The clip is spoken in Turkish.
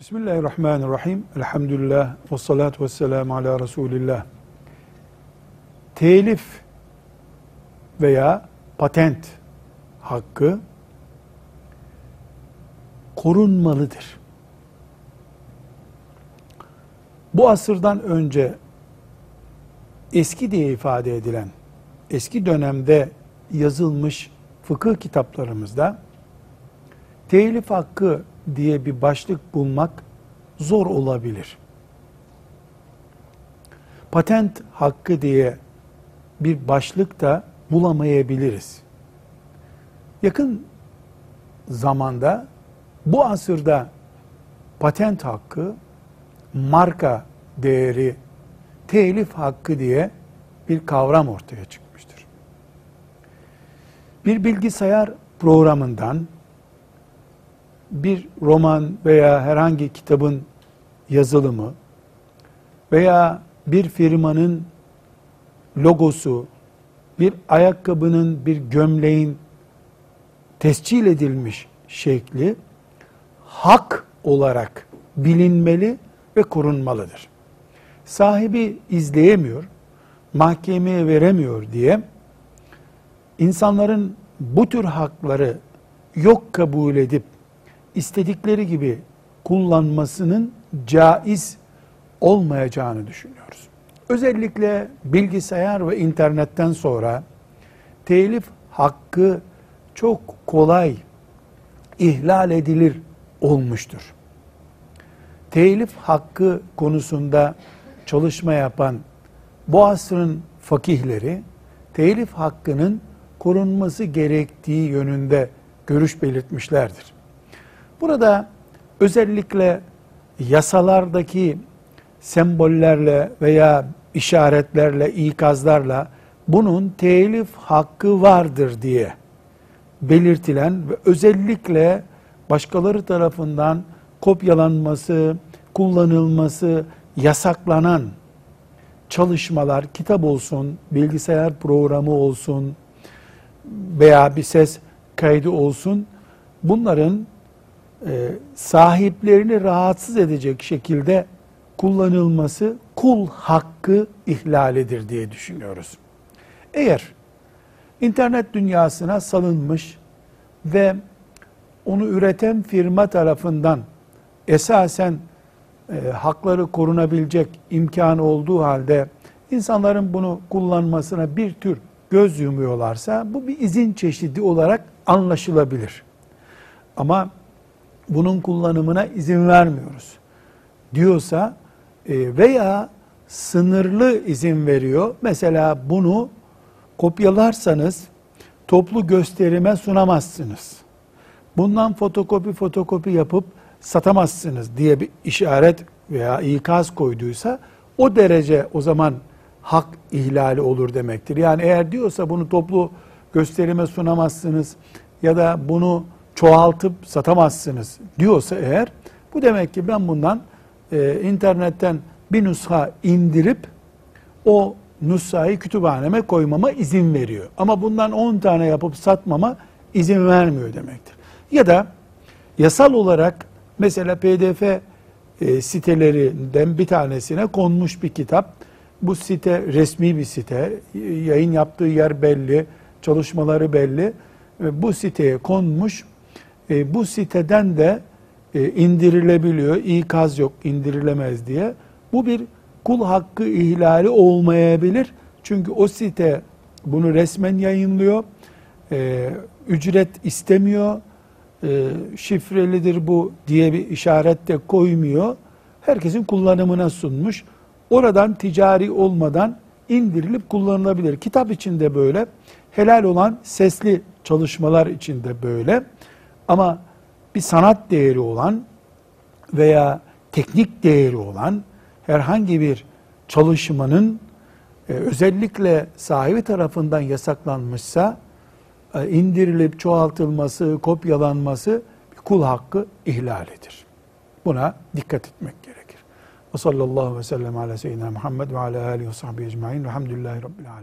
Bismillahirrahmanirrahim. Elhamdülillah. Ve salatu ve selamu ala Resulillah. Telif veya patent hakkı korunmalıdır. Bu asırdan önce eski diye ifade edilen, eski dönemde yazılmış fıkıh kitaplarımızda telif hakkı diye bir başlık bulmak zor olabilir. Patent hakkı diye bir başlık da bulamayabiliriz. Yakın zamanda bu asırda patent hakkı, marka değeri, telif hakkı diye bir kavram ortaya çıkmıştır. Bir bilgisayar programından bir roman veya herhangi kitabın yazılımı veya bir firmanın logosu, bir ayakkabının, bir gömleğin tescil edilmiş şekli hak olarak bilinmeli ve korunmalıdır. Sahibi izleyemiyor, mahkemeye veremiyor diye insanların bu tür hakları yok kabul edip istedikleri gibi kullanmasının caiz olmayacağını düşünüyoruz. Özellikle bilgisayar ve internetten sonra telif hakkı çok kolay ihlal edilir olmuştur. Telif hakkı konusunda çalışma yapan bu asrın fakihleri telif hakkının korunması gerektiği yönünde görüş belirtmişlerdir. Burada özellikle yasalardaki sembollerle veya işaretlerle, ikazlarla bunun telif hakkı vardır diye belirtilen ve özellikle başkaları tarafından kopyalanması, kullanılması yasaklanan çalışmalar, kitap olsun, bilgisayar programı olsun veya bir ses kaydı olsun bunların e, sahiplerini rahatsız edecek şekilde kullanılması kul hakkı ihlalidir diye düşünüyoruz. Eğer internet dünyasına salınmış ve onu üreten firma tarafından esasen e, hakları korunabilecek imkanı olduğu halde insanların bunu kullanmasına bir tür göz yumuyorlarsa bu bir izin çeşidi olarak anlaşılabilir. Ama bunun kullanımına izin vermiyoruz diyorsa e, veya sınırlı izin veriyor. Mesela bunu kopyalarsanız toplu gösterime sunamazsınız. Bundan fotokopi fotokopi yapıp satamazsınız diye bir işaret veya ikaz koyduysa o derece o zaman hak ihlali olur demektir. Yani eğer diyorsa bunu toplu gösterime sunamazsınız ya da bunu çoğaltıp satamazsınız diyorsa eğer bu demek ki ben bundan e, internetten bir nusha indirip o nushayı kütüphaneme koymama izin veriyor. Ama bundan 10 tane yapıp satmama izin vermiyor demektir. Ya da yasal olarak mesela pdf e, sitelerinden bir tanesine konmuş bir kitap. Bu site resmi bir site. Yayın yaptığı yer belli, çalışmaları belli. E, bu siteye konmuş e, bu siteden de e, indirilebiliyor. İkaz yok indirilemez diye. Bu bir kul hakkı ihlali olmayabilir. Çünkü o site bunu resmen yayınlıyor. E, ücret istemiyor. E, şifrelidir bu diye bir işaret de koymuyor. Herkesin kullanımına sunmuş. Oradan ticari olmadan indirilip kullanılabilir. Kitap içinde böyle, helal olan sesli çalışmalar içinde böyle. Ama bir sanat değeri olan veya teknik değeri olan herhangi bir çalışmanın e, özellikle sahibi tarafından yasaklanmışsa e, indirilip çoğaltılması, kopyalanması kul hakkı ihlalidir. Buna dikkat etmek gerekir. Ve sallallahu ve sellem ala seyyidina Muhammed ve ala alihi ve sahbihi ecma'in. Velhamdülillahi Rabbil alemin.